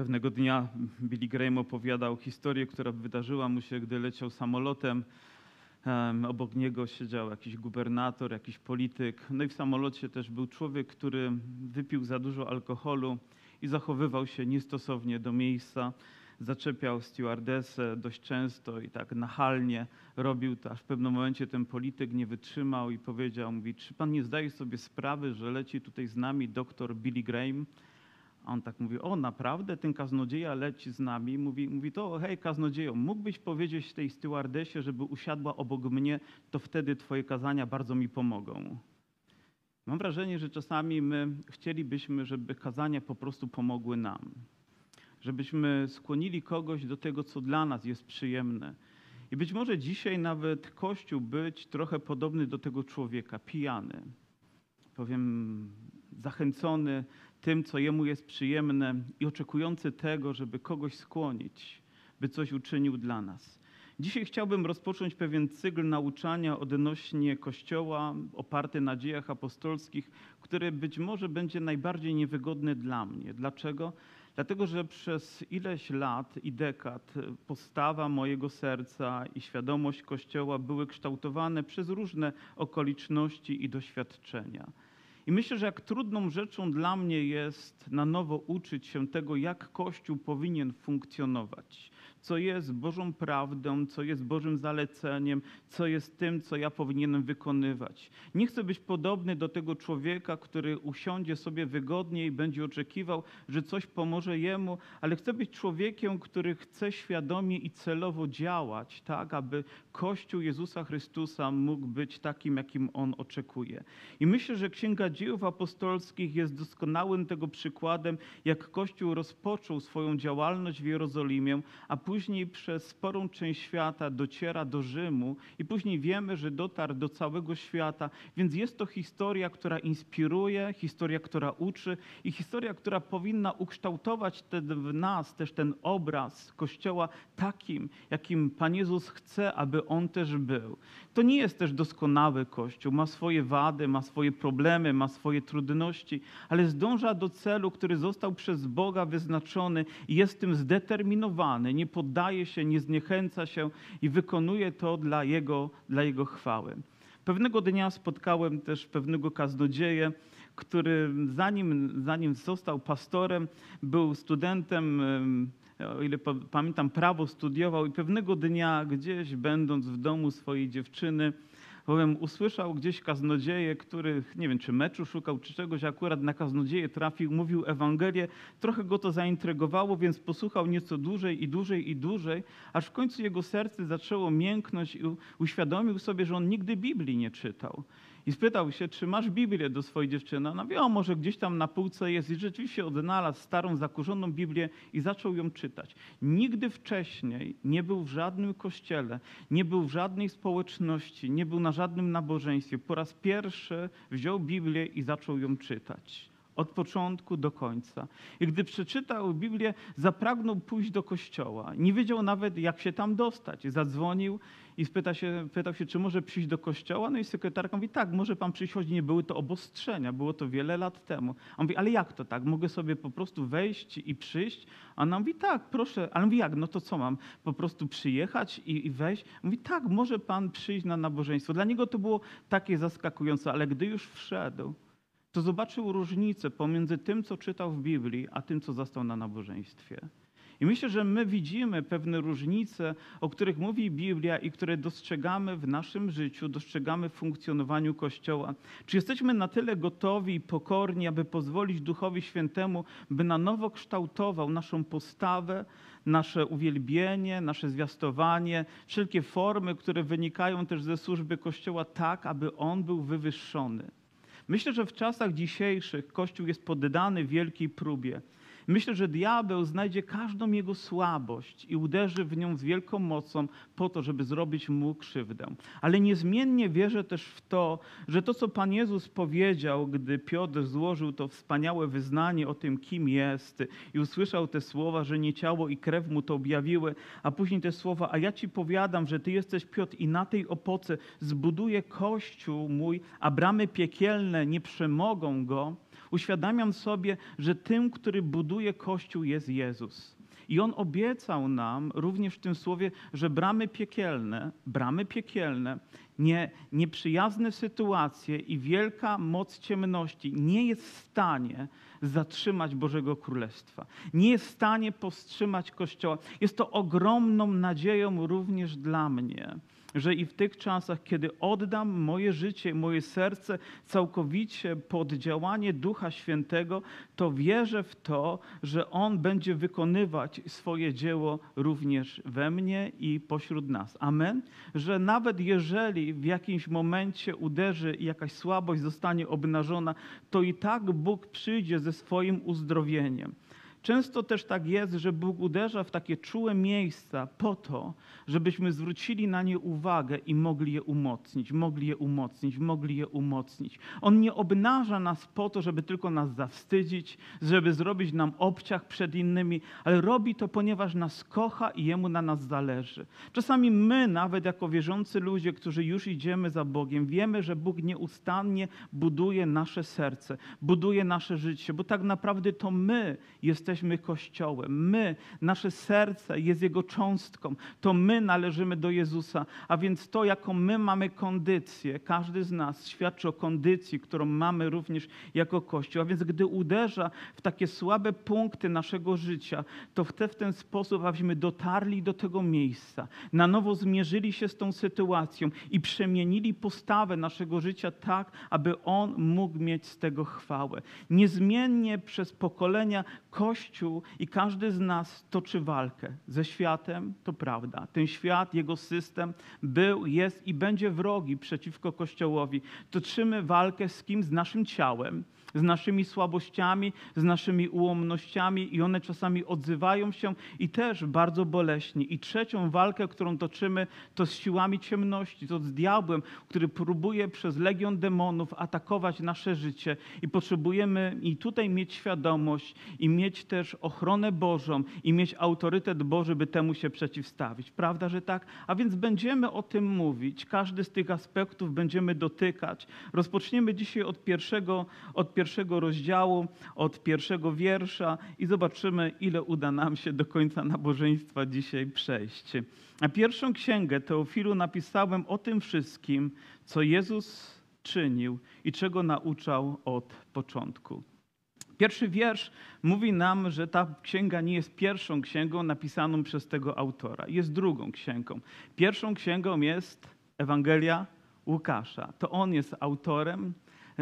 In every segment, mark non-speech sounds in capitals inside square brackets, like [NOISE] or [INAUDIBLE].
Pewnego dnia Billy Graham opowiadał historię, która wydarzyła mu się, gdy leciał samolotem. Em, Obok niego siedział jakiś gubernator, jakiś polityk. No i w samolocie też był człowiek, który wypił za dużo alkoholu i zachowywał się niestosownie do miejsca. Zaczepiał stewardessę dość często i tak nachalnie robił to, aż w pewnym momencie ten polityk nie wytrzymał i powiedział, mówi, czy pan nie zdaje sobie sprawy, że leci tutaj z nami doktor Billy Graham? A on tak mówi, o naprawdę, ten kaznodzieja leci z nami. Mówi, mówi to, hej kaznodziejo, mógłbyś powiedzieć tej stewardesie, żeby usiadła obok mnie, to wtedy twoje kazania bardzo mi pomogą. Mam wrażenie, że czasami my chcielibyśmy, żeby kazania po prostu pomogły nam. Żebyśmy skłonili kogoś do tego, co dla nas jest przyjemne. I być może dzisiaj nawet Kościół być trochę podobny do tego człowieka, pijany. Powiem, zachęcony tym, co jemu jest przyjemne i oczekujący tego, żeby kogoś skłonić, by coś uczynił dla nas. Dzisiaj chciałbym rozpocząć pewien cykl nauczania odnośnie Kościoła oparty na dziejach apostolskich, który być może będzie najbardziej niewygodny dla mnie. Dlaczego? Dlatego, że przez ileś lat i dekad postawa mojego serca i świadomość Kościoła były kształtowane przez różne okoliczności i doświadczenia. I myślę, że jak trudną rzeczą dla mnie jest na nowo uczyć się tego, jak Kościół powinien funkcjonować, co jest Bożą prawdą, co jest Bożym zaleceniem, co jest tym, co ja powinienem wykonywać. Nie chcę być podobny do tego człowieka, który usiądzie sobie wygodnie i będzie oczekiwał, że coś pomoże jemu, ale chcę być człowiekiem, który chce świadomie i celowo działać, tak, aby Kościół Jezusa Chrystusa mógł być takim, jakim on oczekuje. I myślę, że Księga Dziejów Apostolskich jest doskonałym tego przykładem, jak Kościół rozpoczął swoją działalność w Jerozolimie, a później przez sporą część świata dociera do Rzymu i później wiemy, że dotarł do całego świata. Więc jest to historia, która inspiruje, historia, która uczy i historia, która powinna ukształtować w nas też ten obraz Kościoła takim, jakim Pan Jezus chce, aby on też był. To nie jest też doskonały Kościół, ma swoje wady, ma swoje problemy, ma swoje trudności, ale zdąża do celu, który został przez Boga wyznaczony i jest tym zdeterminowany, nie poddaje się, nie zniechęca się i wykonuje to dla Jego, dla Jego chwały. Pewnego dnia spotkałem też pewnego kaznodzieję, który zanim, zanim został pastorem, był studentem, em, o ile pa- pamiętam, prawo studiował i pewnego dnia gdzieś będąc w domu swojej dziewczyny, bowiem usłyszał gdzieś kaznodzieję, który, nie wiem, czy meczu szukał, czy czegoś, akurat na kaznodzieję trafił, mówił Ewangelię, trochę go to zaintrygowało, więc posłuchał nieco dłużej i dłużej i dłużej, aż w końcu jego serce zaczęło mięknąć i uświadomił sobie, że on nigdy Biblii nie czytał. I spytał się, czy masz Biblię do swojej dziewczyny. Ona wie, o, może gdzieś tam na półce jest. I rzeczywiście odnalazł starą, zakurzoną Biblię i zaczął ją czytać. Nigdy wcześniej nie był w żadnym kościele, nie był w żadnej społeczności, nie był na żadnym nabożeństwie. Po raz pierwszy wziął Biblię i zaczął ją czytać. Od początku do końca. I gdy przeczytał Biblię, zapragnął pójść do kościoła. Nie wiedział nawet, jak się tam dostać. Zadzwonił i spyta się, pytał się, czy może przyjść do kościoła. No i sekretarka mówi, tak, może pan przyjść, choć nie były to obostrzenia, było to wiele lat temu. A on mówi, ale jak to tak? Mogę sobie po prostu wejść i przyjść? A ona mówi, tak, proszę. Ale mówi, jak? No to co mam? Po prostu przyjechać i, i wejść? Mówi, tak, może pan przyjść na nabożeństwo. Dla niego to było takie zaskakujące, ale gdy już wszedł, to zobaczył różnicę pomiędzy tym, co czytał w Biblii, a tym, co zastał na nabożeństwie. I myślę, że my widzimy pewne różnice, o których mówi Biblia i które dostrzegamy w naszym życiu, dostrzegamy w funkcjonowaniu Kościoła. Czy jesteśmy na tyle gotowi i pokorni, aby pozwolić Duchowi Świętemu, by na nowo kształtował naszą postawę, nasze uwielbienie, nasze zwiastowanie, wszelkie formy, które wynikają też ze służby Kościoła, tak, aby on był wywyższony. Myślę, że w czasach dzisiejszych Kościół jest poddany wielkiej próbie. Myślę, że diabeł znajdzie każdą jego słabość i uderzy w nią z wielką mocą po to, żeby zrobić mu krzywdę. Ale niezmiennie wierzę też w to, że to, co Pan Jezus powiedział, gdy Piotr złożył to wspaniałe wyznanie o tym, kim jest i usłyszał te słowa, że nie ciało i krew mu to objawiły, a później te słowa, a ja ci powiadam, że ty jesteś Piotr i na tej opoce zbuduję kościół mój, a bramy piekielne nie przemogą go, Uświadamiam sobie, że tym, który buduje Kościół jest Jezus. I On obiecał nam również w tym słowie, że bramy piekielne, bramy piekielne, nie, nieprzyjazne sytuacje i wielka moc ciemności nie jest w stanie zatrzymać Bożego Królestwa. Nie jest w stanie powstrzymać Kościoła. Jest to ogromną nadzieją również dla mnie że i w tych czasach, kiedy oddam moje życie, moje serce całkowicie pod działanie Ducha Świętego, to wierzę w to, że On będzie wykonywać swoje dzieło również we mnie i pośród nas. Amen. Że nawet jeżeli w jakimś momencie uderzy i jakaś słabość zostanie obnażona, to i tak Bóg przyjdzie ze swoim uzdrowieniem. Często też tak jest, że Bóg uderza w takie czułe miejsca po to, żebyśmy zwrócili na nie uwagę i mogli je umocnić, mogli je umocnić, mogli je umocnić. On nie obnaża nas po to, żeby tylko nas zawstydzić, żeby zrobić nam obciach przed innymi, ale robi to, ponieważ nas kocha i Jemu na nas zależy. Czasami my, nawet jako wierzący ludzie, którzy już idziemy za Bogiem, wiemy, że Bóg nieustannie buduje nasze serce, buduje nasze życie, bo tak naprawdę to my jesteśmy jesteśmy Kościołem. My, nasze serce jest Jego cząstką. To my należymy do Jezusa. A więc to, jaką my mamy kondycję, każdy z nas świadczy o kondycji, którą mamy również jako Kościół. A więc gdy uderza w takie słabe punkty naszego życia, to w, w ten sposób, abyśmy dotarli do tego miejsca, na nowo zmierzyli się z tą sytuacją i przemienili postawę naszego życia tak, aby On mógł mieć z tego chwałę. Niezmiennie przez pokolenia Kościół Kościół i każdy z nas toczy walkę ze światem, to prawda. Ten świat, jego system był, jest i będzie wrogi przeciwko Kościołowi. Toczymy walkę z kim? Z naszym ciałem z naszymi słabościami, z naszymi ułomnościami i one czasami odzywają się i też bardzo boleśnie. I trzecią walkę, którą toczymy, to z siłami ciemności, to z diabłem, który próbuje przez legion demonów atakować nasze życie i potrzebujemy i tutaj mieć świadomość i mieć też ochronę Bożą i mieć autorytet Boży, by temu się przeciwstawić. Prawda, że tak? A więc będziemy o tym mówić. Każdy z tych aspektów będziemy dotykać. Rozpoczniemy dzisiaj od pierwszego, od pierwszego pierwszego rozdziału, od pierwszego wiersza i zobaczymy, ile uda nam się do końca nabożeństwa dzisiaj przejść. A pierwszą księgę Teofilu napisałem o tym wszystkim, co Jezus czynił i czego nauczał od początku. Pierwszy wiersz mówi nam, że ta księga nie jest pierwszą księgą napisaną przez tego autora, jest drugą księgą. Pierwszą księgą jest Ewangelia Łukasza. To on jest autorem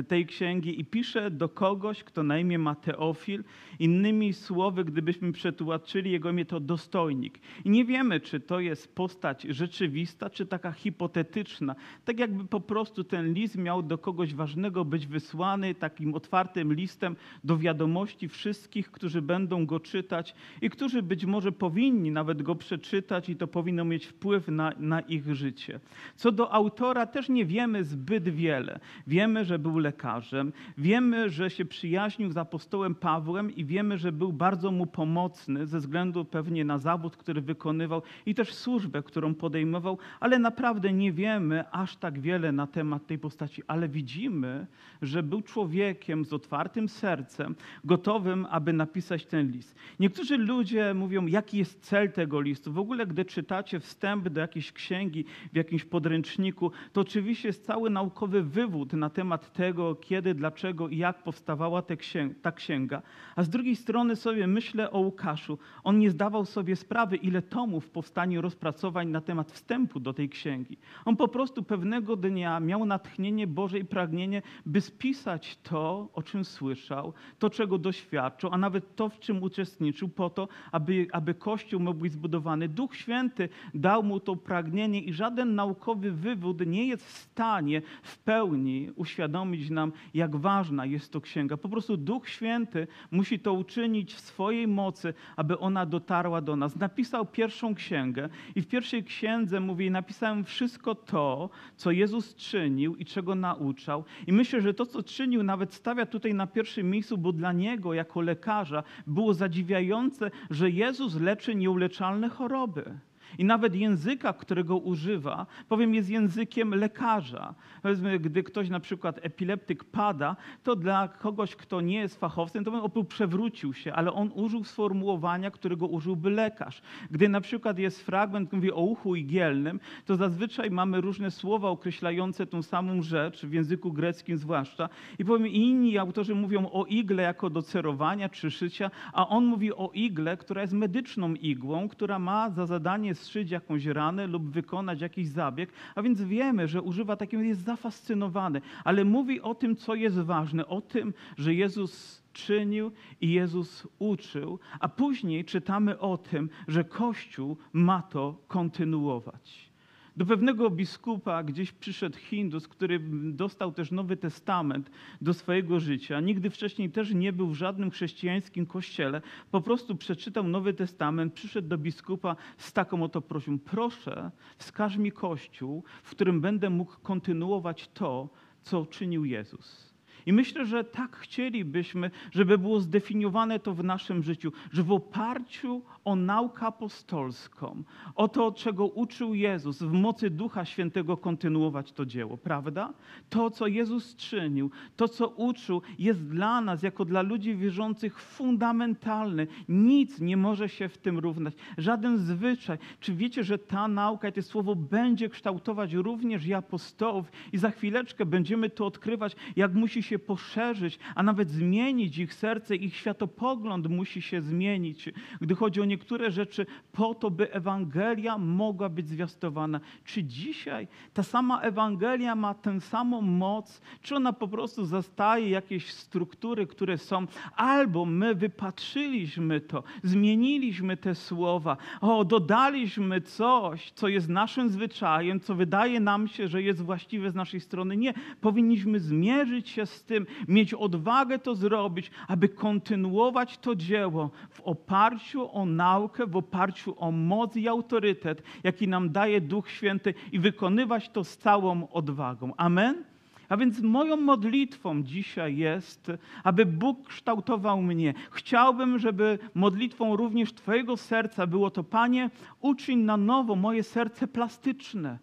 tej księgi i pisze do kogoś, kto na imię ma Teofil. Innymi słowy, gdybyśmy przetłumaczyli jego imię, to dostojnik. I nie wiemy, czy to jest postać rzeczywista, czy taka hipotetyczna. Tak jakby po prostu ten list miał do kogoś ważnego być wysłany takim otwartym listem do wiadomości wszystkich, którzy będą go czytać i którzy być może powinni nawet go przeczytać i to powinno mieć wpływ na, na ich życie. Co do autora też nie wiemy zbyt wiele. Wiemy, że był lekarzem. Wiemy, że się przyjaźnił z apostołem Pawłem i wiemy, że był bardzo mu pomocny ze względu pewnie na zawód, który wykonywał i też służbę, którą podejmował, ale naprawdę nie wiemy aż tak wiele na temat tej postaci, ale widzimy, że był człowiekiem z otwartym sercem, gotowym, aby napisać ten list. Niektórzy ludzie mówią, jaki jest cel tego listu. W ogóle, gdy czytacie wstęp do jakiejś księgi w jakimś podręczniku, to oczywiście jest cały naukowy wywód na temat tego, tego, kiedy, dlaczego i jak powstawała ta księga. A z drugiej strony sobie myślę o Łukaszu. On nie zdawał sobie sprawy, ile tomów powstanie rozpracowań na temat wstępu do tej księgi. On po prostu pewnego dnia miał natchnienie Boże i pragnienie, by spisać to, o czym słyszał, to, czego doświadczył, a nawet to, w czym uczestniczył, po to, aby, aby Kościół mógł być zbudowany. Duch Święty dał mu to pragnienie i żaden naukowy wywód nie jest w stanie w pełni uświadomić nam, jak ważna jest to księga. Po prostu Duch Święty musi to uczynić w swojej mocy, aby ona dotarła do nas. Napisał pierwszą księgę i w pierwszej księdze mówi: Napisałem wszystko to, co Jezus czynił i czego nauczał. I myślę, że to, co czynił, nawet stawia tutaj na pierwszym miejscu, bo dla niego, jako lekarza, było zadziwiające, że Jezus leczy nieuleczalne choroby. I nawet języka, którego używa, powiem, jest językiem lekarza. Powiedzmy, gdy ktoś na przykład epileptyk pada, to dla kogoś, kto nie jest fachowcem, to on przewrócił się, ale on użył sformułowania, którego użyłby lekarz. Gdy na przykład jest fragment, mówi o uchu igielnym, to zazwyczaj mamy różne słowa określające tą samą rzecz, w języku greckim zwłaszcza. I powiem, inni autorzy mówią o igle jako do cerowania czy szycia, a on mówi o igle, która jest medyczną igłą, która ma za zadanie zszyć jakąś ranę lub wykonać jakiś zabieg, a więc wiemy, że używa takiego, jest zafascynowany, ale mówi o tym, co jest ważne, o tym, że Jezus czynił i Jezus uczył, a później czytamy o tym, że Kościół ma to kontynuować. Do pewnego biskupa gdzieś przyszedł Hindus, który dostał też Nowy Testament do swojego życia. Nigdy wcześniej też nie był w żadnym chrześcijańskim kościele. Po prostu przeczytał Nowy Testament, przyszedł do biskupa z taką oto prośbą: Proszę, wskaż mi kościół, w którym będę mógł kontynuować to, co czynił Jezus. I myślę, że tak chcielibyśmy, żeby było zdefiniowane to w naszym życiu, że w oparciu o naukę apostolską, o to, czego uczył Jezus, w mocy Ducha Świętego kontynuować to dzieło, prawda? To, co Jezus czynił, to, co uczył, jest dla nas, jako dla ludzi wierzących, fundamentalne. Nic nie może się w tym równać. Żaden zwyczaj. Czy wiecie, że ta nauka i to słowo będzie kształtować również i apostołów? I za chwileczkę będziemy to odkrywać, jak musi się poszerzyć, a nawet zmienić ich serce, ich światopogląd musi się zmienić, gdy chodzi o niektóre rzeczy, po to, by Ewangelia mogła być zwiastowana. Czy dzisiaj ta sama Ewangelia ma tę samą moc, czy ona po prostu zastaje jakieś struktury, które są, albo my wypatrzyliśmy to, zmieniliśmy te słowa, o, dodaliśmy coś, co jest naszym zwyczajem, co wydaje nam się, że jest właściwe z naszej strony. Nie, powinniśmy zmierzyć się z tym, mieć odwagę to zrobić, aby kontynuować to dzieło w oparciu o naukę, w oparciu o moc i autorytet, jaki nam daje Duch Święty i wykonywać to z całą odwagą. Amen? A więc moją modlitwą dzisiaj jest, aby Bóg kształtował mnie. Chciałbym, żeby modlitwą również Twojego serca było to, Panie, uczyń na nowo moje serce plastyczne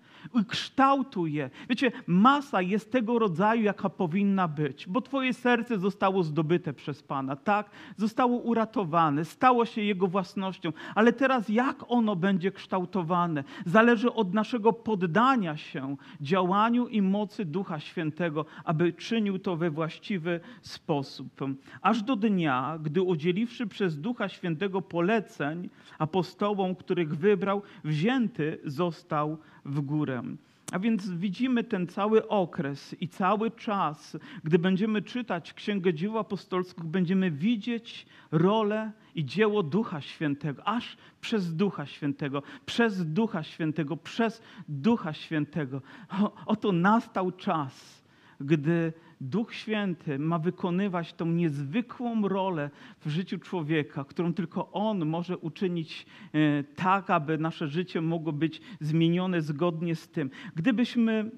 kształtuj je. Wiecie, masa jest tego rodzaju, jaka powinna być, bo Twoje serce zostało zdobyte przez Pana, tak? Zostało uratowane, stało się Jego własnością, ale teraz jak ono będzie kształtowane, zależy od naszego poddania się działaniu i mocy Ducha Świętego, aby czynił to we właściwy sposób. Aż do dnia, gdy udzieliwszy przez Ducha Świętego poleceń apostołom, których wybrał, wzięty został w górę. A więc widzimy ten cały okres i cały czas, gdy będziemy czytać Księgę Dzieł Apostolskich, będziemy widzieć rolę i dzieło Ducha Świętego, aż przez Ducha Świętego, przez Ducha Świętego, przez Ducha Świętego. O, oto nastał czas, gdy Duch Święty ma wykonywać tą niezwykłą rolę w życiu człowieka, którą tylko On może uczynić e, tak, aby nasze życie mogło być zmienione zgodnie z tym. Gdybyśmy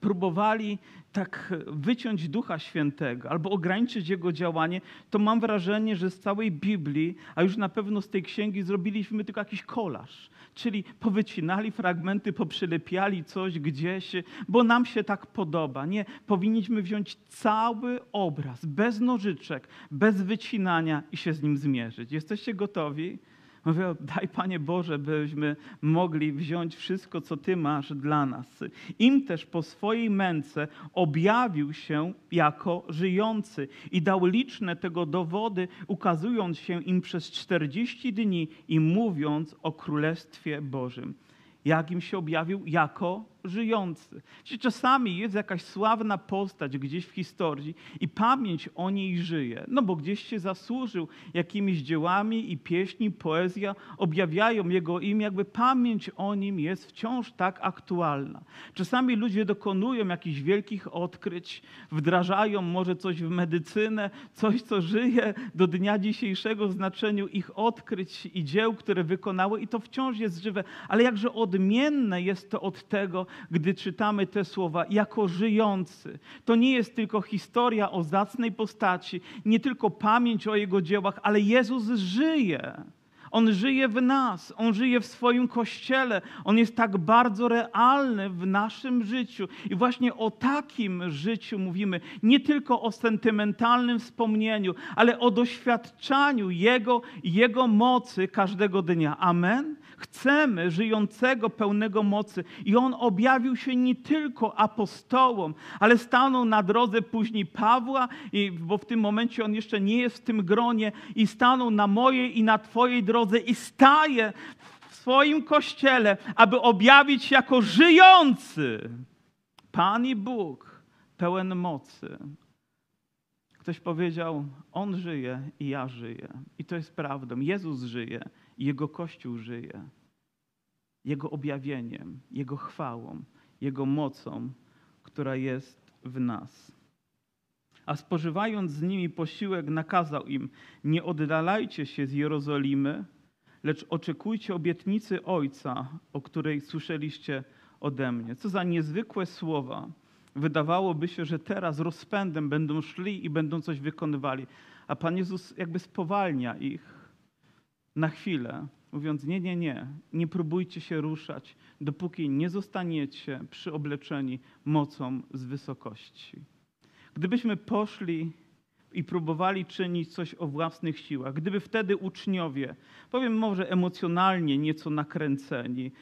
próbowali tak wyciąć Ducha Świętego albo ograniczyć Jego działanie, to mam wrażenie, że z całej Biblii, a już na pewno z tej księgi zrobiliśmy tylko jakiś kolaż. Czyli powycinali fragmenty, poprzylepiali coś gdzieś, bo nam się tak podoba. Nie, powinniśmy wziąć cały obraz, bez nożyczek, bez wycinania i się z nim zmierzyć. Jesteście gotowi? Mówię, daj Panie Boże, byśmy mogli wziąć wszystko, co Ty masz dla nas. Im też po swojej męce objawił się jako żyjący i dał liczne tego dowody, ukazując się im przez czterdzieści dni i mówiąc o Królestwie Bożym. Jak im się objawił? Jako żyjący. Czyli czasami jest jakaś sławna postać gdzieś w historii i pamięć o niej żyje, no bo gdzieś się zasłużył jakimiś dziełami i pieśni, poezja objawiają jego imię, jakby pamięć o nim jest wciąż tak aktualna. Czasami ludzie dokonują jakichś wielkich odkryć, wdrażają może coś w medycynę, coś, co żyje do dnia dzisiejszego w znaczeniu ich odkryć i dzieł, które wykonały i to wciąż jest żywe, ale jakże odmienne jest to od tego, gdy czytamy te słowa, jako żyjący. To nie jest tylko historia o zacnej postaci, nie tylko pamięć o jego dziełach, ale Jezus żyje. On żyje w nas, On żyje w swoim kościele. On jest tak bardzo realny w naszym życiu. I właśnie o takim życiu mówimy, nie tylko o sentymentalnym wspomnieniu, ale o doświadczaniu Jego, Jego mocy każdego dnia. Amen? Chcemy żyjącego, pełnego mocy. I On objawił się nie tylko apostołom, ale stanął na drodze później Pawła, bo w tym momencie on jeszcze nie jest w tym gronie, i stanął na mojej i na Twojej drodze i staje w swoim kościele, aby objawić się jako żyjący Pan i Bóg, pełen mocy. Ktoś powiedział, On żyje i ja żyję. I to jest prawdą. Jezus żyje Jego Kościół żyje. Jego objawieniem, Jego chwałą, Jego mocą, która jest w nas. A spożywając z nimi posiłek, nakazał im: Nie oddalajcie się z Jerozolimy, lecz oczekujcie obietnicy Ojca, o której słyszeliście ode mnie. Co za niezwykłe słowa. Wydawałoby się, że teraz rozpędem będą szli i będą coś wykonywali, a Pan Jezus jakby spowalnia ich na chwilę, mówiąc: Nie, nie, nie, nie próbujcie się ruszać, dopóki nie zostaniecie przyobleczeni mocą z wysokości. Gdybyśmy poszli i próbowali czynić coś o własnych siłach, gdyby wtedy uczniowie, powiem może emocjonalnie nieco nakręceni,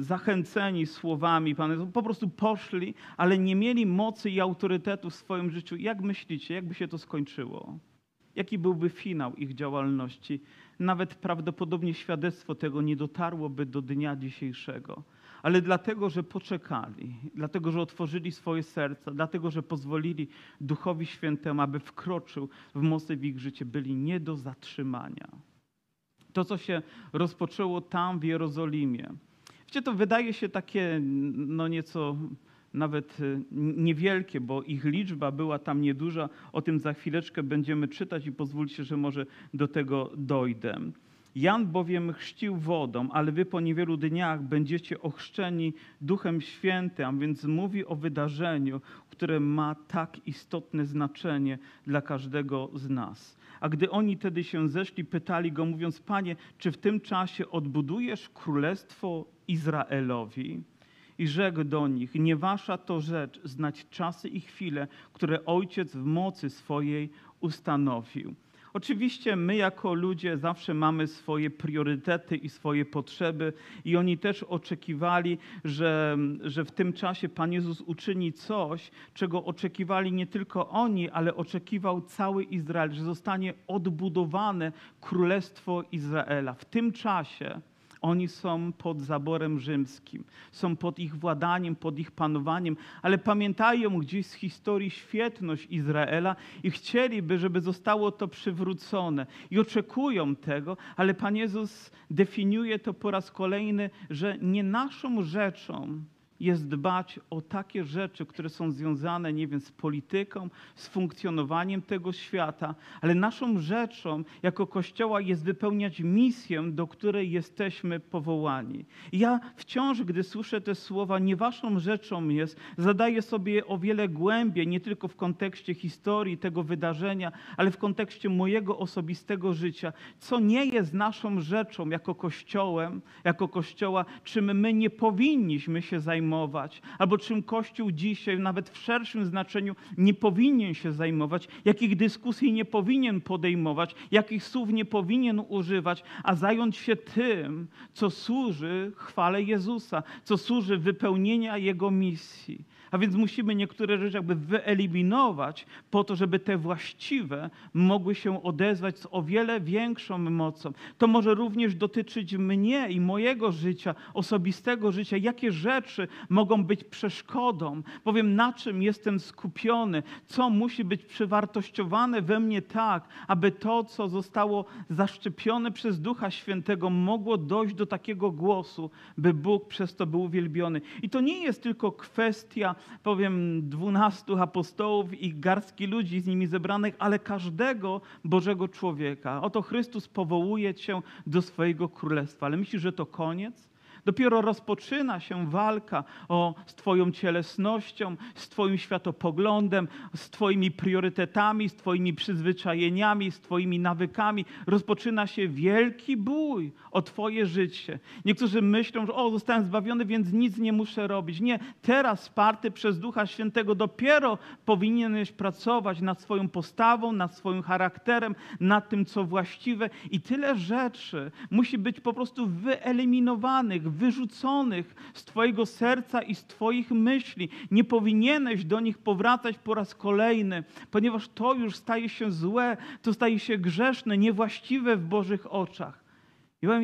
zachęceni słowami Pana, po prostu poszli, ale nie mieli mocy i autorytetu w swoim życiu, jak myślicie, jakby się to skończyło? Jaki byłby finał ich działalności? Nawet prawdopodobnie świadectwo tego nie dotarłoby do dnia dzisiejszego ale dlatego, że poczekali, dlatego, że otworzyli swoje serca, dlatego, że pozwolili Duchowi Świętemu, aby wkroczył w mocy w ich życie, byli nie do zatrzymania. To, co się rozpoczęło tam w Jerozolimie. Wiecie, to wydaje się takie no nieco nawet y, niewielkie, bo ich liczba była tam nieduża. O tym za chwileczkę będziemy czytać i pozwólcie, że może do tego dojdę. Jan bowiem chrzcił wodą, ale wy po niewielu dniach będziecie ochrzczeni Duchem Świętym, a więc mówi o wydarzeniu, które ma tak istotne znaczenie dla każdego z nas. A gdy oni tedy się zeszli, pytali go, mówiąc: Panie, czy w tym czasie odbudujesz królestwo Izraelowi? I rzekł do nich: Nie wasza to rzecz znać czasy i chwile, które ojciec w mocy swojej ustanowił. Oczywiście my jako ludzie zawsze mamy swoje priorytety i swoje potrzeby i oni też oczekiwali, że, że w tym czasie Pan Jezus uczyni coś, czego oczekiwali nie tylko oni, ale oczekiwał cały Izrael, że zostanie odbudowane Królestwo Izraela. W tym czasie oni są pod zaborem rzymskim, są pod ich władaniem, pod ich panowaniem, ale pamiętają gdzieś z historii świetność Izraela i chcieliby, żeby zostało to przywrócone. I oczekują tego, ale Pan Jezus definiuje to po raz kolejny, że nie naszą rzeczą jest dbać o takie rzeczy, które są związane, nie wiem, z polityką, z funkcjonowaniem tego świata, ale naszą rzeczą jako Kościoła jest wypełniać misję, do której jesteśmy powołani. Ja wciąż, gdy słyszę te słowa, nie waszą rzeczą jest, zadaję sobie o wiele głębiej, nie tylko w kontekście historii tego wydarzenia, ale w kontekście mojego osobistego życia, co nie jest naszą rzeczą jako Kościołem, jako Kościoła, czym my nie powinniśmy się zajmować zajmować, albo czym Kościół dzisiaj, nawet w szerszym znaczeniu, nie powinien się zajmować, jakich dyskusji nie powinien podejmować, jakich słów nie powinien używać, a zająć się tym, co służy chwale Jezusa, co służy wypełnienia Jego misji. A więc musimy niektóre rzeczy jakby wyeliminować po to, żeby te właściwe mogły się odezwać z o wiele większą mocą. To może również dotyczyć mnie i mojego życia, osobistego życia. Jakie rzeczy mogą być przeszkodą? Powiem, na czym jestem skupiony, co musi być przewartościowane we mnie tak, aby to, co zostało zaszczepione przez Ducha Świętego, mogło dojść do takiego głosu, by Bóg przez to był uwielbiony. I to nie jest tylko kwestia powiem, dwunastu apostołów i garstki ludzi z nimi zebranych, ale każdego Bożego człowieka. Oto Chrystus powołuje cię do swojego królestwa. Ale myślisz, że to koniec? Dopiero rozpoczyna się walka o, z Twoją cielesnością, z Twoim światopoglądem, z Twoimi priorytetami, z Twoimi przyzwyczajeniami, z Twoimi nawykami. Rozpoczyna się wielki bój o Twoje życie. Niektórzy myślą, że o, zostałem zbawiony, więc nic nie muszę robić. Nie, teraz wsparty przez Ducha Świętego dopiero powinieneś pracować nad swoją postawą, nad swoim charakterem, nad tym, co właściwe i tyle rzeczy musi być po prostu wyeliminowanych, wyrzuconych z Twojego serca i z Twoich myśli. Nie powinieneś do nich powracać po raz kolejny, ponieważ to już staje się złe, to staje się grzeszne, niewłaściwe w Bożych oczach.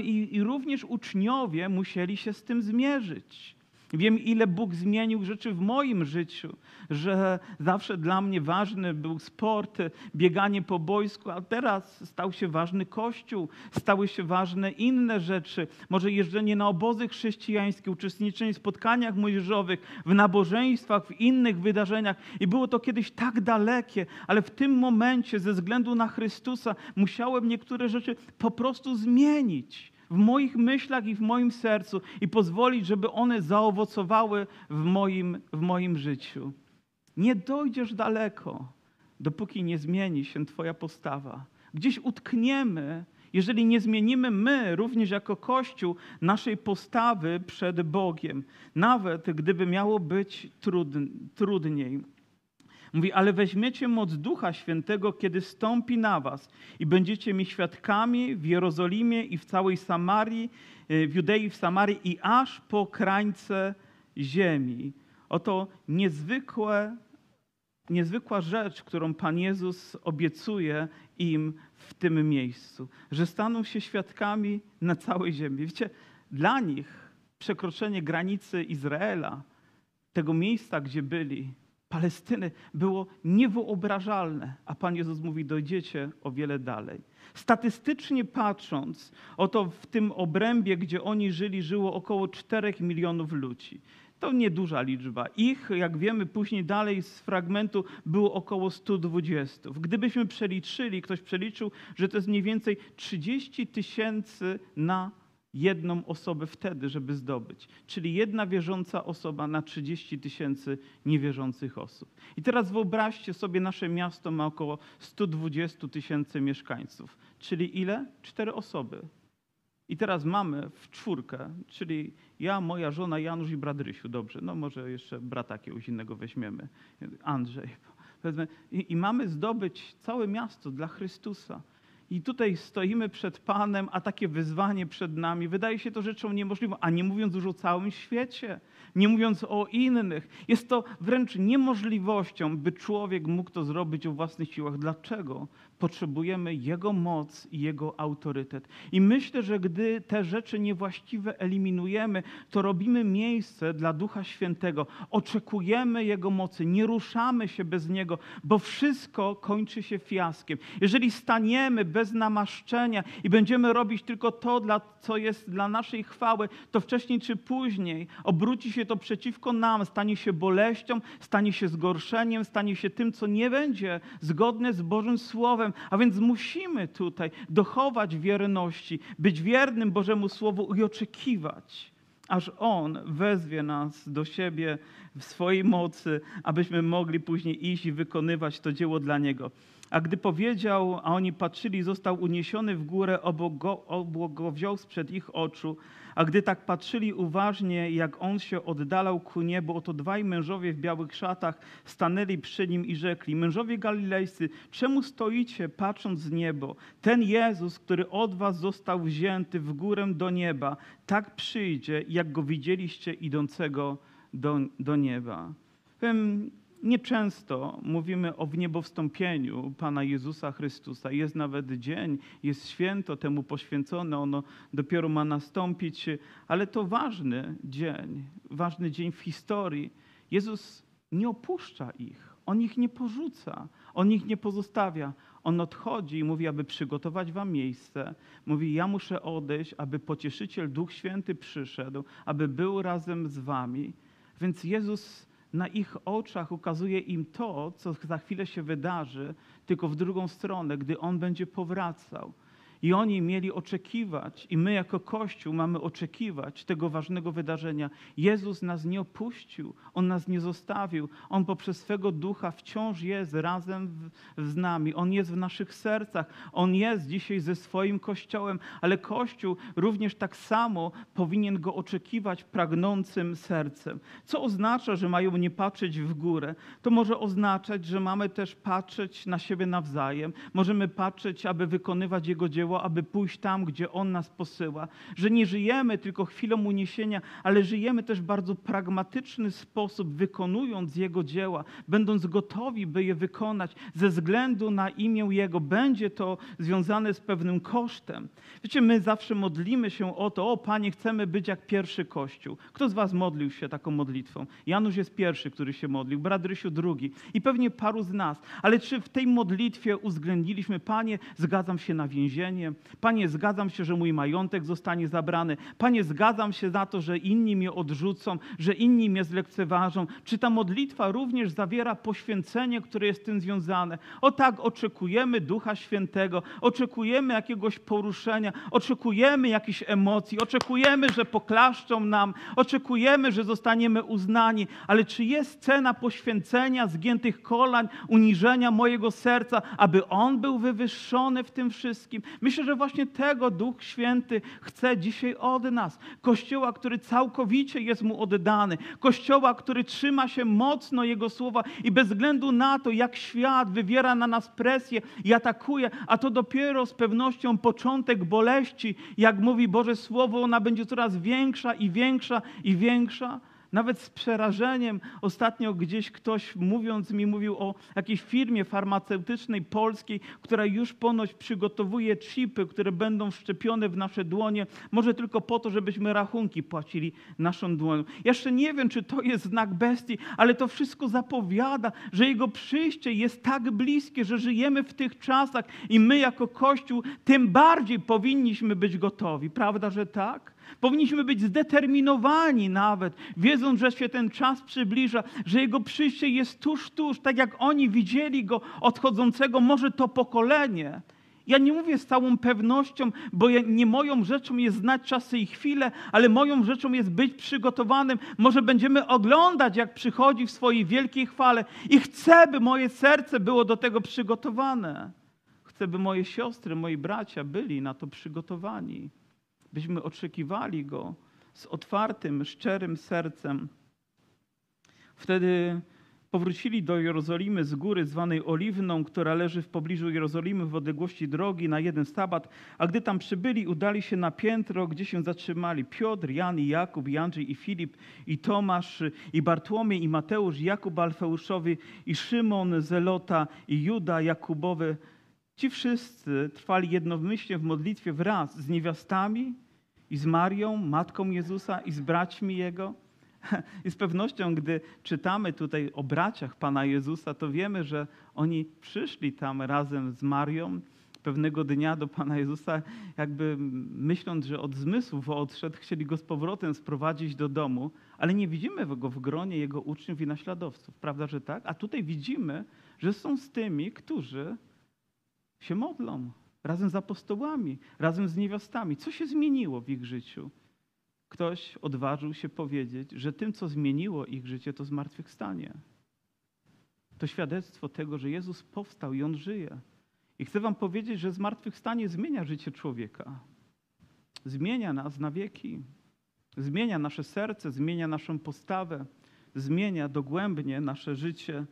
I, i również uczniowie musieli się z tym zmierzyć. Wiem, ile Bóg zmienił rzeczy w moim życiu, że zawsze dla mnie ważny był sport, bieganie po boisku, a teraz stał się ważny kościół, stały się ważne inne rzeczy. Może jeżdżenie na obozy chrześcijańskie, uczestniczenie w spotkaniach młodzieżowych, w nabożeństwach, w innych wydarzeniach. I było to kiedyś tak dalekie, ale w tym momencie, ze względu na Chrystusa, musiałem niektóre rzeczy po prostu zmienić w moich myślach i w moim sercu i pozwolić, żeby one zaowocowały w moim, w moim życiu. Nie dojdziesz daleko, dopóki nie zmieni się Twoja postawa. Gdzieś utkniemy, jeżeli nie zmienimy my, również jako Kościół, naszej postawy przed Bogiem, nawet gdyby miało być trudniej. Mówi, ale weźmiecie moc Ducha Świętego, kiedy stąpi na was i będziecie mi świadkami w Jerozolimie i w całej Samarii, e, w Judei, w Samarii i aż po krańce ziemi. Oto niezwykłe, niezwykła rzecz, którą Pan Jezus obiecuje im w tym miejscu, że staną się świadkami na całej ziemi. Wiecie, dla nich przekroczenie granicy Izraela, tego miejsca, gdzie byli, Palestyny było niewyobrażalne, a Pan Jezus mówi: dojdziecie o wiele dalej. Statystycznie patrząc, oto w tym obrębie, gdzie oni żyli, żyło około 4 milionów ludzi. To nieduża liczba. Ich, jak wiemy później dalej z fragmentu, było około 120. Gdybyśmy przeliczyli, ktoś przeliczył, że to jest mniej więcej 30 tysięcy na jedną osobę wtedy, żeby zdobyć. Czyli jedna wierząca osoba na 30 tysięcy niewierzących osób. I teraz wyobraźcie sobie, nasze miasto ma około 120 tysięcy mieszkańców. Czyli ile? Cztery osoby. I teraz mamy w czwórkę, czyli ja, moja żona, Janusz i brat Rysiu. Dobrze, no może jeszcze brata jakiegoś innego weźmiemy. Andrzej. [LAUGHS] I, I mamy zdobyć całe miasto dla Chrystusa. I tutaj stoimy przed Panem, a takie wyzwanie przed nami wydaje się to rzeczą niemożliwą, a nie mówiąc już o całym świecie, nie mówiąc o innych. Jest to wręcz niemożliwością, by człowiek mógł to zrobić o własnych siłach. Dlaczego? Potrzebujemy Jego moc i Jego autorytet. I myślę, że gdy te rzeczy niewłaściwe eliminujemy, to robimy miejsce dla Ducha Świętego. Oczekujemy Jego mocy, nie ruszamy się bez Niego, bo wszystko kończy się fiaskiem. Jeżeli staniemy bez namaszczenia i będziemy robić tylko to, co jest dla naszej chwały, to wcześniej czy później obróci się to przeciwko nam, stanie się boleścią, stanie się zgorszeniem, stanie się tym, co nie będzie zgodne z Bożym Słowem. A więc musimy tutaj dochować wierności, być wiernym Bożemu Słowu i oczekiwać, aż On wezwie nas do siebie w swojej mocy, abyśmy mogli później iść i wykonywać to dzieło dla Niego. A gdy powiedział, a oni patrzyli, został uniesiony w górę, obok go, wziął sprzed ich oczu. A gdy tak patrzyli uważnie, jak on się oddalał ku niebu, oto dwaj mężowie w białych szatach stanęli przy nim i rzekli: Mężowie galilejscy, czemu stoicie patrząc z niebo? Ten Jezus, który od was został wzięty w górę do nieba, tak przyjdzie, jak go widzieliście idącego do, do nieba. Nieczęsto mówimy o wniebowstąpieniu Pana Jezusa Chrystusa. Jest nawet dzień, jest święto temu poświęcone, ono dopiero ma nastąpić, ale to ważny dzień, ważny dzień w historii. Jezus nie opuszcza ich, On ich nie porzuca, On ich nie pozostawia. On odchodzi i mówi, aby przygotować wam miejsce. Mówi, ja muszę odejść, aby pocieszyciel Duch Święty przyszedł, aby był razem z wami. Więc Jezus na ich oczach ukazuje im to, co za chwilę się wydarzy, tylko w drugą stronę, gdy On będzie powracał. I oni mieli oczekiwać, i my jako Kościół mamy oczekiwać tego ważnego wydarzenia. Jezus nas nie opuścił, On nas nie zostawił. On poprzez swego ducha wciąż jest razem w, z nami. On jest w naszych sercach. On jest dzisiaj ze swoim Kościołem, ale Kościół również tak samo powinien go oczekiwać pragnącym sercem. Co oznacza, że mają nie patrzeć w górę? To może oznaczać, że mamy też patrzeć na siebie nawzajem. Możemy patrzeć, aby wykonywać Jego dzieło, aby pójść tam, gdzie On nas posyła. Że nie żyjemy tylko chwilą uniesienia, ale żyjemy też w bardzo pragmatyczny sposób, wykonując Jego dzieła, będąc gotowi, by je wykonać ze względu na imię Jego. Będzie to związane z pewnym kosztem. Wiecie, my zawsze modlimy się o to, o Panie, chcemy być jak pierwszy Kościół. Kto z Was modlił się taką modlitwą? Janusz jest pierwszy, który się modlił, brat Rysiu drugi i pewnie paru z nas. Ale czy w tej modlitwie uwzględniliśmy, Panie, zgadzam się na więzienie, Panie, zgadzam się, że mój majątek zostanie zabrany, Panie, zgadzam się na to, że inni mnie odrzucą, że inni mnie zlekceważą. Czy ta modlitwa również zawiera poświęcenie, które jest z tym związane? O tak, oczekujemy Ducha Świętego, oczekujemy jakiegoś poruszenia, oczekujemy jakichś emocji, oczekujemy, że poklaszczą nam, oczekujemy, że zostaniemy uznani, ale czy jest cena poświęcenia, zgiętych kolań, uniżenia mojego serca, aby On był wywyższony w tym wszystkim? Myślę, że właśnie tego Duch Święty chce dzisiaj od nas. Kościoła, który całkowicie jest Mu oddany, Kościoła, który trzyma się mocno Jego słowa i bez względu na to, jak świat wywiera na nas presję i atakuje, a to dopiero z pewnością początek boleści, jak mówi Boże Słowo, ona będzie coraz większa i większa i większa. Nawet z przerażeniem ostatnio gdzieś ktoś mówiąc mi mówił o jakiejś firmie farmaceutycznej polskiej, która już ponoć przygotowuje chipy, które będą wszczepione w nasze dłonie, może tylko po to, żebyśmy rachunki płacili naszą dłonią. Jeszcze nie wiem, czy to jest znak bestii, ale to wszystko zapowiada, że jego przyjście jest tak bliskie, że żyjemy w tych czasach i my jako Kościół tym bardziej powinniśmy być gotowi. Prawda, że tak? Powinniśmy być zdeterminowani nawet, wiedząc, że się ten czas przybliża, że Jego przyjście jest tuż, tuż, tak jak oni widzieli Go odchodzącego, może to pokolenie. Ja nie mówię z całą pewnością, bo nie moją rzeczą jest znać czasy i chwile, ale moją rzeczą jest być przygotowanym. Może będziemy oglądać, jak przychodzi w swojej wielkiej chwale i chcę, by moje serce było do tego przygotowane. Chcę, by moje siostry, moi bracia byli na to przygotowani byśmy oczekiwali Go z otwartym, szczerym sercem. Wtedy powrócili do Jerozolimy z góry zwanej Oliwną, która leży w pobliżu Jerozolimy w odległości drogi na jeden sabat, a gdy tam przybyli, udali się na piętro, gdzie się zatrzymali Piotr, Jan i Jakub, i Andrzej i Filip, i Tomasz, i Bartłomiej, i Mateusz, Jakub Alfeuszowy, i Szymon Zelota, i Juda Jakubowy. Ci wszyscy trwali jednomyślnie w modlitwie wraz z niewiastami i z Marią, matką Jezusa, i z braćmi Jego. [LAUGHS] I z pewnością, gdy czytamy tutaj o braciach Pana Jezusa, to wiemy, że oni przyszli tam razem z Marią pewnego dnia do Pana Jezusa, jakby myśląc, że od zmysłów odszedł, chcieli go z powrotem sprowadzić do domu, ale nie widzimy go w gronie jego uczniów i naśladowców. Prawda, że tak? A tutaj widzimy, że są z tymi, którzy się modlą, razem z apostołami, razem z niewiastami. Co się zmieniło w ich życiu? Ktoś odważył się powiedzieć, że tym, co zmieniło ich życie, to zmartwychwstanie. To świadectwo tego, że Jezus powstał i On żyje. I chcę Wam powiedzieć, że zmartwychwstanie zmienia życie człowieka. Zmienia nas na wieki. Zmienia nasze serce, zmienia naszą postawę, zmienia dogłębnie nasze życie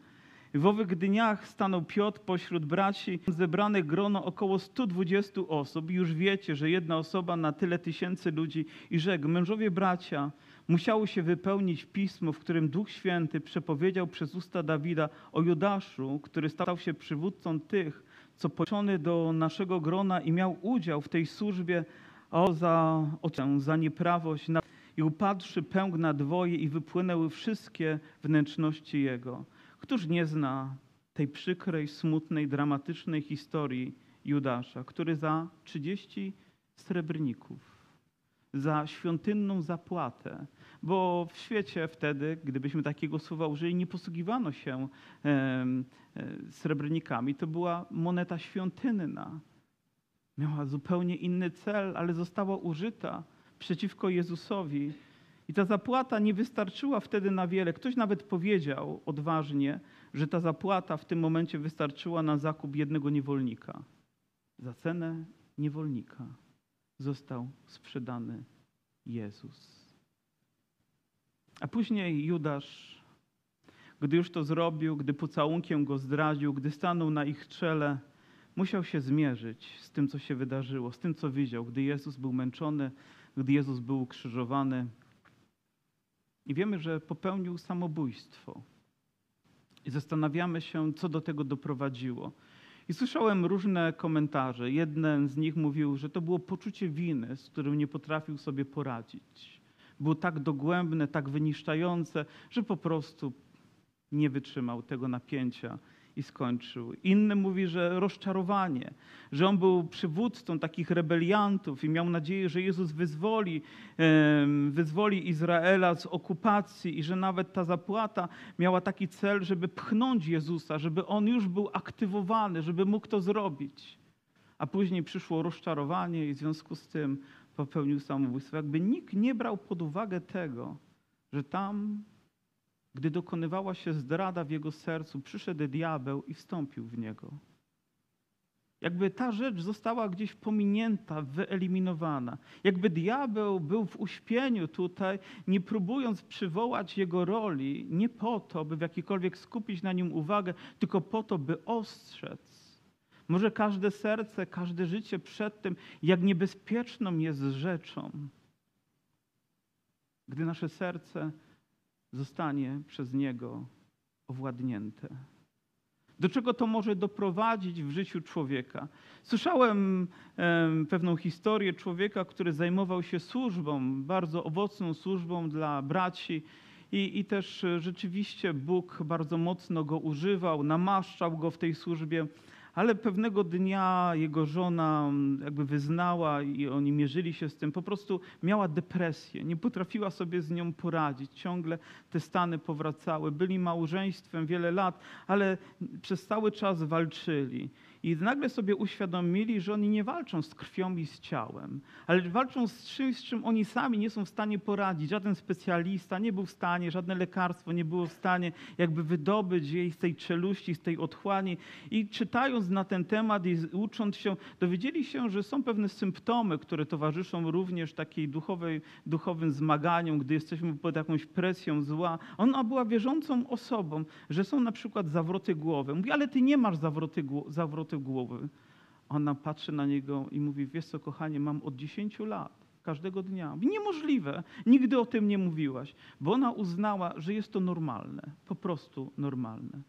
w owych dniach stanął Piotr pośród braci, zebranych grono około 120 osób. Już wiecie, że jedna osoba na tyle tysięcy ludzi i rzekł, mężowie bracia, musiało się wypełnić pismo, w którym Duch Święty przepowiedział przez usta Dawida o Judaszu, który stał się przywódcą tych, co poczony do naszego grona i miał udział w tej służbie o za, o, za nieprawość. I upadłszy pęk na dwoje i wypłynęły wszystkie wnętrzności jego. Któż nie zna tej przykrej, smutnej, dramatycznej historii Judasza, który za 30 srebrników, za świątynną zapłatę, bo w świecie wtedy, gdybyśmy takiego słowa użyli, nie posługiwano się e, srebrnikami, to była moneta świątynna. Miała zupełnie inny cel, ale została użyta przeciwko Jezusowi. I ta zapłata nie wystarczyła wtedy na wiele. Ktoś nawet powiedział odważnie, że ta zapłata w tym momencie wystarczyła na zakup jednego niewolnika. Za cenę niewolnika został sprzedany Jezus. A później Judasz, gdy już to zrobił, gdy pocałunkiem go zdradził, gdy stanął na ich czele, musiał się zmierzyć z tym, co się wydarzyło, z tym, co widział, gdy Jezus był męczony, gdy Jezus był ukrzyżowany. I wiemy, że popełnił samobójstwo. I zastanawiamy się, co do tego doprowadziło. I słyszałem różne komentarze. Jeden z nich mówił, że to było poczucie winy, z którym nie potrafił sobie poradzić. Było tak dogłębne, tak wyniszczające, że po prostu nie wytrzymał tego napięcia i skończył. Inny mówi, że rozczarowanie, że on był przywódcą takich rebeliantów i miał nadzieję, że Jezus wyzwoli, wyzwoli Izraela z okupacji i że nawet ta zapłata miała taki cel, żeby pchnąć Jezusa, żeby on już był aktywowany, żeby mógł to zrobić. A później przyszło rozczarowanie i w związku z tym popełnił samobójstwo. Jakby nikt nie brał pod uwagę tego, że tam gdy dokonywała się zdrada w jego sercu, przyszedł diabeł i wstąpił w niego. Jakby ta rzecz została gdzieś pominięta, wyeliminowana. Jakby diabeł był w uśpieniu tutaj, nie próbując przywołać jego roli, nie po to, by w jakikolwiek skupić na nim uwagę, tylko po to, by ostrzec. Może każde serce, każde życie przed tym, jak niebezpieczną jest rzeczą, gdy nasze serce zostanie przez niego owładnięte. Do czego to może doprowadzić w życiu człowieka? Słyszałem pewną historię człowieka, który zajmował się służbą, bardzo owocną służbą dla braci. I, I też rzeczywiście Bóg bardzo mocno go używał, namaszczał go w tej służbie ale pewnego dnia jego żona mm, jakby wyznała i oni mierzyli się z tym, po prostu miała depresję, nie potrafiła sobie z nią poradzić. Ciągle te stany powracały. Byli małżeństwem wiele lat, ale przez cały czas walczyli. I nagle sobie uświadomili, że oni nie walczą z krwią i z ciałem, ale walczą z czymś, z czym oni sami nie są w stanie poradzić. Żaden specjalista nie był w stanie, żadne lekarstwo nie było w stanie jakby wydobyć jej z tej czeluści, z tej otchłani. I czytając na ten temat i ucząc się, dowiedzieli się, że są pewne symptomy, które towarzyszą również takiej duchowej, duchowym zmaganiom, gdy jesteśmy pod jakąś presją zła. Ona była wierzącą osobą, że są na przykład zawroty głowy. Mówi, ale ty nie masz zawroty, zawroty tył głowy. Ona patrzy na niego i mówi, wiesz co kochanie, mam od 10 lat, każdego dnia. Niemożliwe, nigdy o tym nie mówiłaś, bo ona uznała, że jest to normalne, po prostu normalne.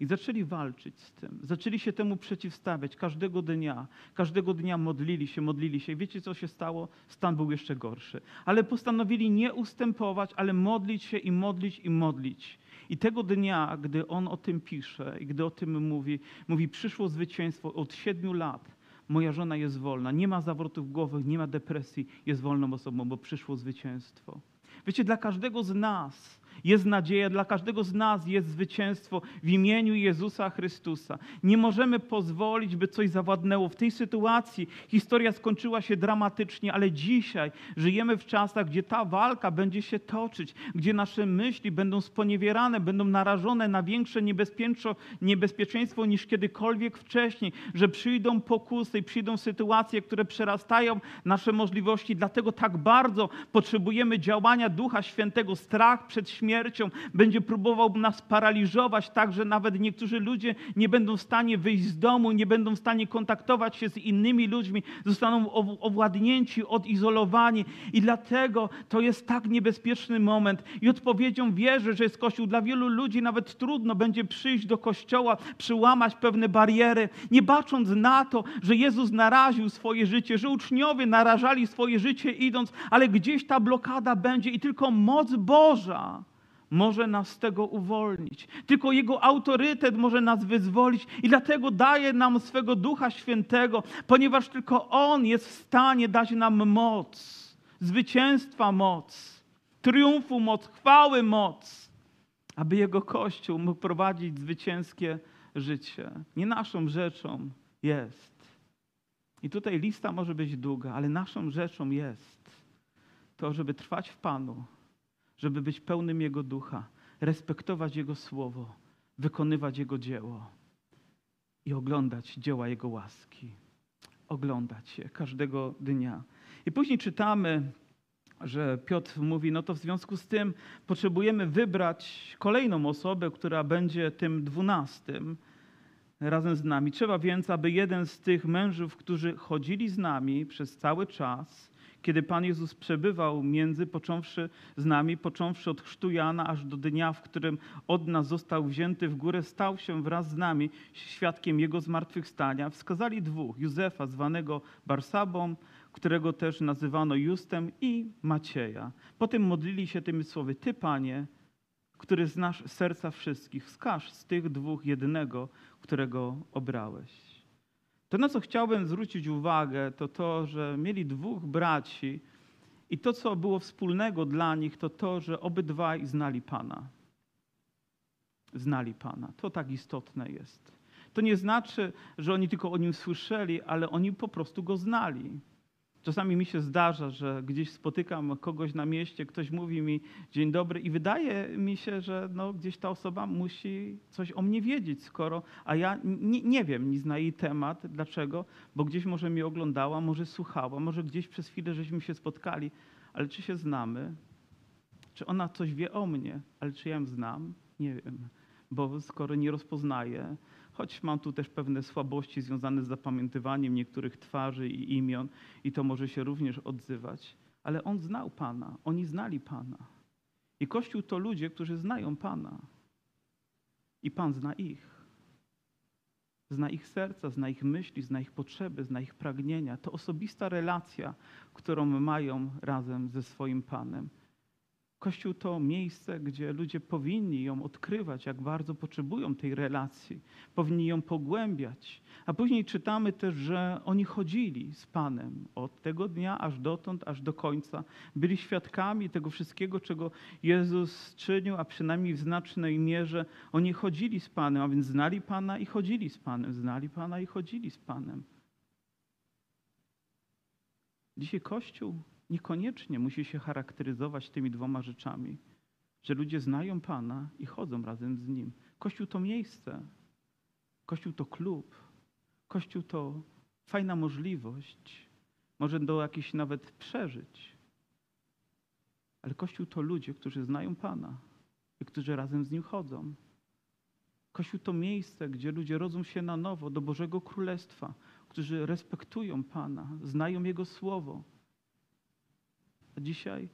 I zaczęli walczyć z tym, zaczęli się temu przeciwstawiać każdego dnia. Każdego dnia modlili się, modlili się. I wiecie, co się stało? Stan był jeszcze gorszy. Ale postanowili nie ustępować, ale modlić się i modlić i modlić. I tego dnia, gdy on o tym pisze i gdy o tym mówi, mówi: Przyszło zwycięstwo od siedmiu lat. Moja żona jest wolna, nie ma zawrotów głowy, nie ma depresji, jest wolną osobą, bo przyszło zwycięstwo. Wiecie, dla każdego z nas jest nadzieja, dla każdego z nas jest zwycięstwo w imieniu Jezusa Chrystusa. Nie możemy pozwolić, by coś zawładnęło. W tej sytuacji historia skończyła się dramatycznie, ale dzisiaj żyjemy w czasach, gdzie ta walka będzie się toczyć, gdzie nasze myśli będą sponiewierane, będą narażone na większe niebezpieczeństwo, niebezpieczeństwo niż kiedykolwiek wcześniej, że przyjdą pokusy i przyjdą sytuacje, które przerastają nasze możliwości. Dlatego tak bardzo potrzebujemy działania Ducha Świętego, strach przed śmiercią śmiercią, będzie próbował nas paraliżować, tak że nawet niektórzy ludzie nie będą w stanie wyjść z domu, nie będą w stanie kontaktować się z innymi ludźmi, zostaną owładnięci, odizolowani. I dlatego to jest tak niebezpieczny moment. I odpowiedzią wierzę, że jest Kościół. Dla wielu ludzi nawet trudno będzie przyjść do Kościoła, przyłamać pewne bariery, nie bacząc na to, że Jezus naraził swoje życie, że uczniowie narażali swoje życie idąc, ale gdzieś ta blokada będzie i tylko moc Boża może nas z tego uwolnić. Tylko Jego autorytet może nas wyzwolić i dlatego daje nam swego Ducha Świętego, ponieważ tylko On jest w stanie dać nam moc, zwycięstwa moc, triumfu moc, chwały moc, aby Jego Kościół mógł prowadzić zwycięskie życie. Nie naszą rzeczą jest I tutaj lista może być długa, ale naszą rzeczą jest to, żeby trwać w Panu, żeby być pełnym Jego ducha, respektować Jego słowo, wykonywać Jego dzieło i oglądać dzieła Jego łaski. Oglądać je każdego dnia. I później czytamy, że Piotr mówi, no to w związku z tym potrzebujemy wybrać kolejną osobę, która będzie tym dwunastym razem z nami. Trzeba więc, aby jeden z tych mężów, którzy chodzili z nami przez cały czas, kiedy Pan Jezus przebywał między, począwszy z nami, począwszy od chrztu Jana, aż do dnia, w którym od nas został wzięty w górę, stał się wraz z nami świadkiem Jego zmartwychwstania. Wskazali dwóch, Józefa, zwanego Barsabą, którego też nazywano Justem i Macieja. Potem modlili się tymi słowy, Ty, Panie, który znasz serca wszystkich, wskaż z tych dwóch jednego, którego obrałeś. To, na co chciałbym zwrócić uwagę, to to, że mieli dwóch braci i to, co było wspólnego dla nich, to to, że obydwaj znali Pana. Znali Pana. To tak istotne jest. To nie znaczy, że oni tylko o nim słyszeli, ale oni po prostu go znali. Czasami mi się zdarza, że gdzieś spotykam kogoś na mieście, ktoś mówi mi dzień dobry i wydaje mi się, że no, gdzieś ta osoba musi coś o mnie wiedzieć, skoro, a ja nie, nie wiem, nie zna jej temat. Dlaczego? Bo gdzieś może mnie oglądała, może słuchała, może gdzieś przez chwilę żeśmy się spotkali, ale czy się znamy? Czy ona coś wie o mnie, ale czy ja ją znam? Nie wiem, bo skoro nie rozpoznaję, choć mam tu też pewne słabości związane z zapamiętywaniem niektórych twarzy i imion i to może się również odzywać, ale on znał Pana, oni znali Pana. I Kościół to ludzie, którzy znają Pana. I Pan zna ich. Zna ich serca, zna ich myśli, zna ich potrzeby, zna ich pragnienia. To osobista relacja, którą mają razem ze swoim Panem. Kościół to miejsce, gdzie ludzie powinni ją odkrywać, jak bardzo potrzebują tej relacji, powinni ją pogłębiać. A później czytamy też, że oni chodzili z Panem od tego dnia aż dotąd, aż do końca. Byli świadkami tego wszystkiego, czego Jezus czynił, a przynajmniej w znacznej mierze oni chodzili z Panem, a więc znali Pana i chodzili z Panem, znali Pana i chodzili z Panem. Dzisiaj Kościół niekoniecznie musi się charakteryzować tymi dwoma rzeczami, że ludzie znają Pana i chodzą razem z Nim. Kościół to miejsce, Kościół to klub, Kościół to fajna możliwość, może do jakichś nawet przeżyć. Ale Kościół to ludzie, którzy znają Pana i którzy razem z Nim chodzą. Kościół to miejsce, gdzie ludzie rodzą się na nowo do Bożego Królestwa, którzy respektują Pana, znają Jego Słowo, a dzisiaj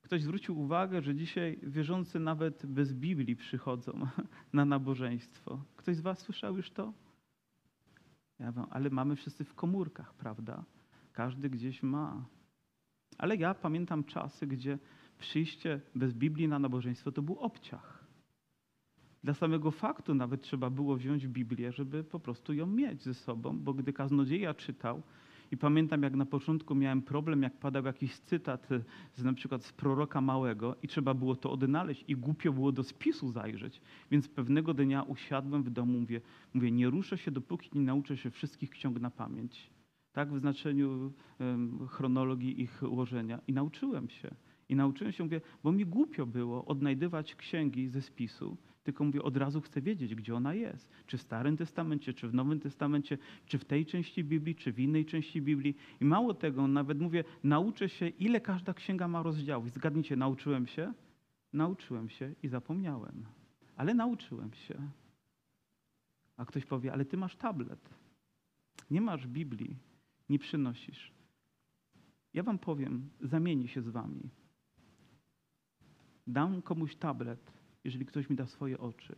ktoś zwrócił uwagę, że dzisiaj wierzący nawet bez Biblii przychodzą [LAUGHS] na nabożeństwo. Ktoś z Was słyszał już to? Ja ale mamy wszyscy w komórkach, prawda? Każdy gdzieś ma. Ale ja pamiętam czasy, gdzie przyjście bez Biblii na nabożeństwo to był obciach. Dla samego faktu nawet trzeba było wziąć Biblię, żeby po prostu ją mieć ze sobą, bo gdy kaznodzieja czytał, i pamiętam, jak na początku miałem problem, jak padał jakiś cytat z, na przykład z proroka małego i trzeba było to odnaleźć i głupio było do spisu zajrzeć. Więc pewnego dnia usiadłem w domu, mówię, mówię nie ruszę się, dopóki nie nauczę się wszystkich ksiąg na pamięć. Tak w znaczeniu um, chronologii ich ułożenia. I nauczyłem się. I nauczyłem się, mówię, bo mi głupio było odnajdywać księgi ze spisu tylko mówię, od razu chcę wiedzieć, gdzie ona jest. Czy w Starym Testamencie, czy w Nowym Testamencie, czy w tej części Biblii, czy w innej części Biblii. I mało tego, nawet mówię, nauczę się, ile każda księga ma rozdziałów. I zgadnijcie, nauczyłem się? Nauczyłem się i zapomniałem. Ale nauczyłem się. A ktoś powie, ale ty masz tablet. Nie masz Biblii, nie przynosisz. Ja wam powiem, zamieni się z wami. Dam komuś tablet, jeżeli ktoś mi da swoje oczy.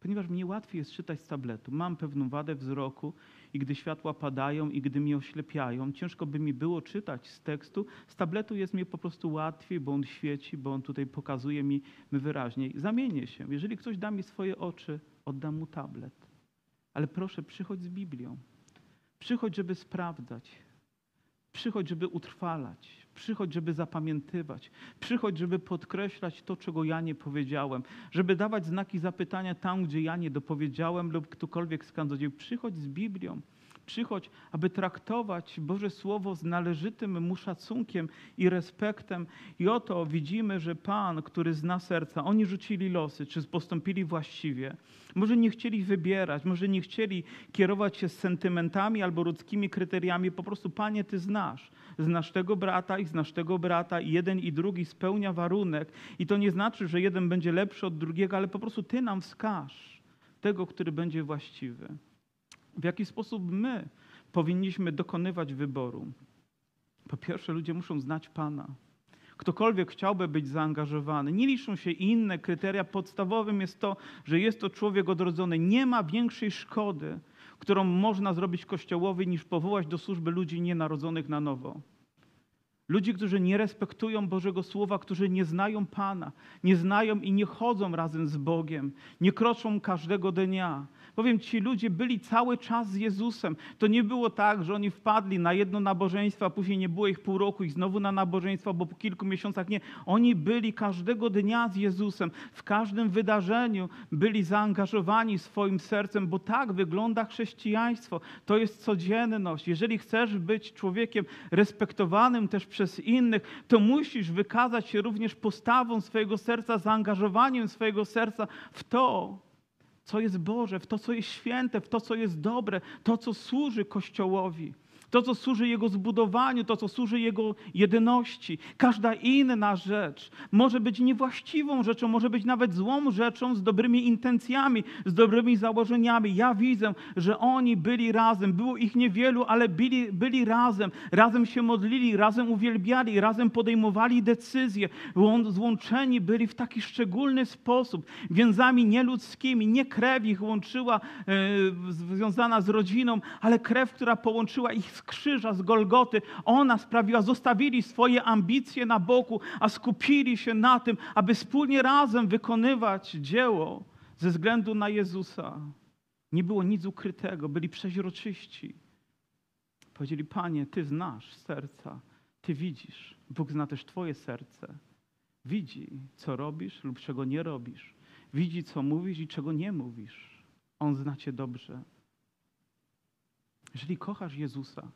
Ponieważ mnie łatwiej jest czytać z tabletu. Mam pewną wadę wzroku i gdy światła padają i gdy mnie oślepiają, ciężko by mi było czytać z tekstu. Z tabletu jest mi po prostu łatwiej, bo on świeci, bo on tutaj pokazuje mi wyraźniej. Zamienię się. Jeżeli ktoś da mi swoje oczy, oddam mu tablet. Ale proszę, przychodź z Biblią. Przychodź, żeby sprawdzać. Przychodź, żeby utrwalać. Przychodź, żeby zapamiętywać. Przychodź, żeby podkreślać to, czego ja nie powiedziałem. Żeby dawać znaki zapytania tam, gdzie ja nie dopowiedziałem lub ktokolwiek z. Przychodź z Biblią. Przychodź, aby traktować Boże Słowo z należytym mu szacunkiem i respektem. I oto widzimy, że Pan, który zna serca, oni rzucili losy, czy postąpili właściwie. Może nie chcieli wybierać, może nie chcieli kierować się sentymentami albo ludzkimi kryteriami. Po prostu, Panie, Ty znasz. Znasz tego brata i znasz tego brata i jeden i drugi spełnia warunek. I to nie znaczy, że jeden będzie lepszy od drugiego, ale po prostu Ty nam wskaż tego, który będzie właściwy w jaki sposób my powinniśmy dokonywać wyboru. Po pierwsze, ludzie muszą znać Pana. Ktokolwiek chciałby być zaangażowany, nie liczą się inne kryteria. Podstawowym jest to, że jest to człowiek odrodzony. Nie ma większej szkody, którą można zrobić Kościołowi, niż powołać do służby ludzi nienarodzonych na nowo. Ludzi, którzy nie respektują Bożego Słowa, którzy nie znają Pana, nie znają i nie chodzą razem z Bogiem, nie kroczą każdego dnia, Powiem ci, ludzie byli cały czas z Jezusem. To nie było tak, że oni wpadli na jedno nabożeństwo, a później nie było ich pół roku i znowu na nabożeństwo, bo po kilku miesiącach nie. Oni byli każdego dnia z Jezusem. W każdym wydarzeniu byli zaangażowani swoim sercem, bo tak wygląda chrześcijaństwo. To jest codzienność. Jeżeli chcesz być człowiekiem respektowanym też przez innych, to musisz wykazać się również postawą swojego serca, zaangażowaniem swojego serca w to, co jest Boże, w to, co jest święte, w to, co jest dobre, to, co służy Kościołowi to, co służy Jego zbudowaniu, to, co służy Jego jedyności. Każda inna rzecz może być niewłaściwą rzeczą, może być nawet złą rzeczą z dobrymi intencjami, z dobrymi założeniami. Ja widzę, że oni byli razem. Było ich niewielu, ale byli, byli razem. Razem się modlili, razem uwielbiali, razem podejmowali decyzje. Złączeni byli w taki szczególny sposób, więzami nieludzkimi. Nie krew ich łączyła, e, związana z rodziną, ale krew, która połączyła ich z krzyża, z Golgoty, ona sprawiła, zostawili swoje ambicje na boku, a skupili się na tym, aby wspólnie razem wykonywać dzieło ze względu na Jezusa. Nie było nic ukrytego, byli przeźroczyści. Powiedzieli, Panie, Ty znasz serca, Ty widzisz. Bóg zna też Twoje serce. Widzi, co robisz lub czego nie robisz. Widzi, co mówisz i czego nie mówisz. On zna Cię dobrze. Jeżeli kochasz Jezusa,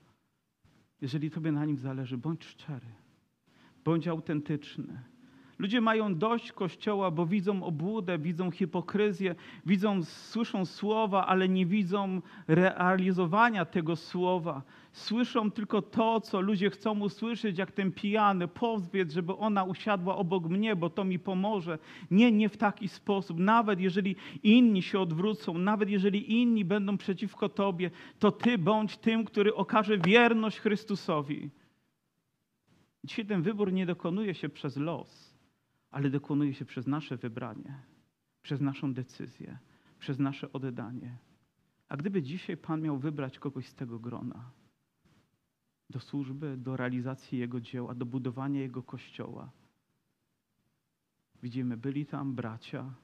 jeżeli Tobie na nim zależy, bądź szczery, bądź autentyczny. Ludzie mają dość Kościoła, bo widzą obłudę, widzą hipokryzję, widzą, słyszą słowa, ale nie widzą realizowania tego słowa. Słyszą tylko to, co ludzie chcą usłyszeć, jak ten pijany, pozwiedz, żeby ona usiadła obok mnie, bo to mi pomoże. Nie, nie w taki sposób. Nawet jeżeli inni się odwrócą, nawet jeżeli inni będą przeciwko Tobie, to Ty bądź tym, który okaże wierność Chrystusowi. Dzisiaj ten wybór nie dokonuje się przez los ale dokonuje się przez nasze wybranie, przez naszą decyzję, przez nasze oddanie. A gdyby dzisiaj Pan miał wybrać kogoś z tego grona do służby, do realizacji Jego dzieła, do budowania Jego kościoła, widzimy, byli tam bracia,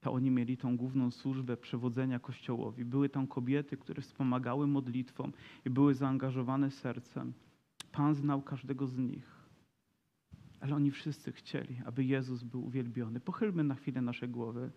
to oni mieli tą główną służbę przewodzenia Kościołowi. Były tam kobiety, które wspomagały modlitwą i były zaangażowane sercem. Pan znał każdego z nich. Ale oni wszyscy chcieli, aby Jezus był uwielbiony. Pochylmy na chwilę nasze głowy.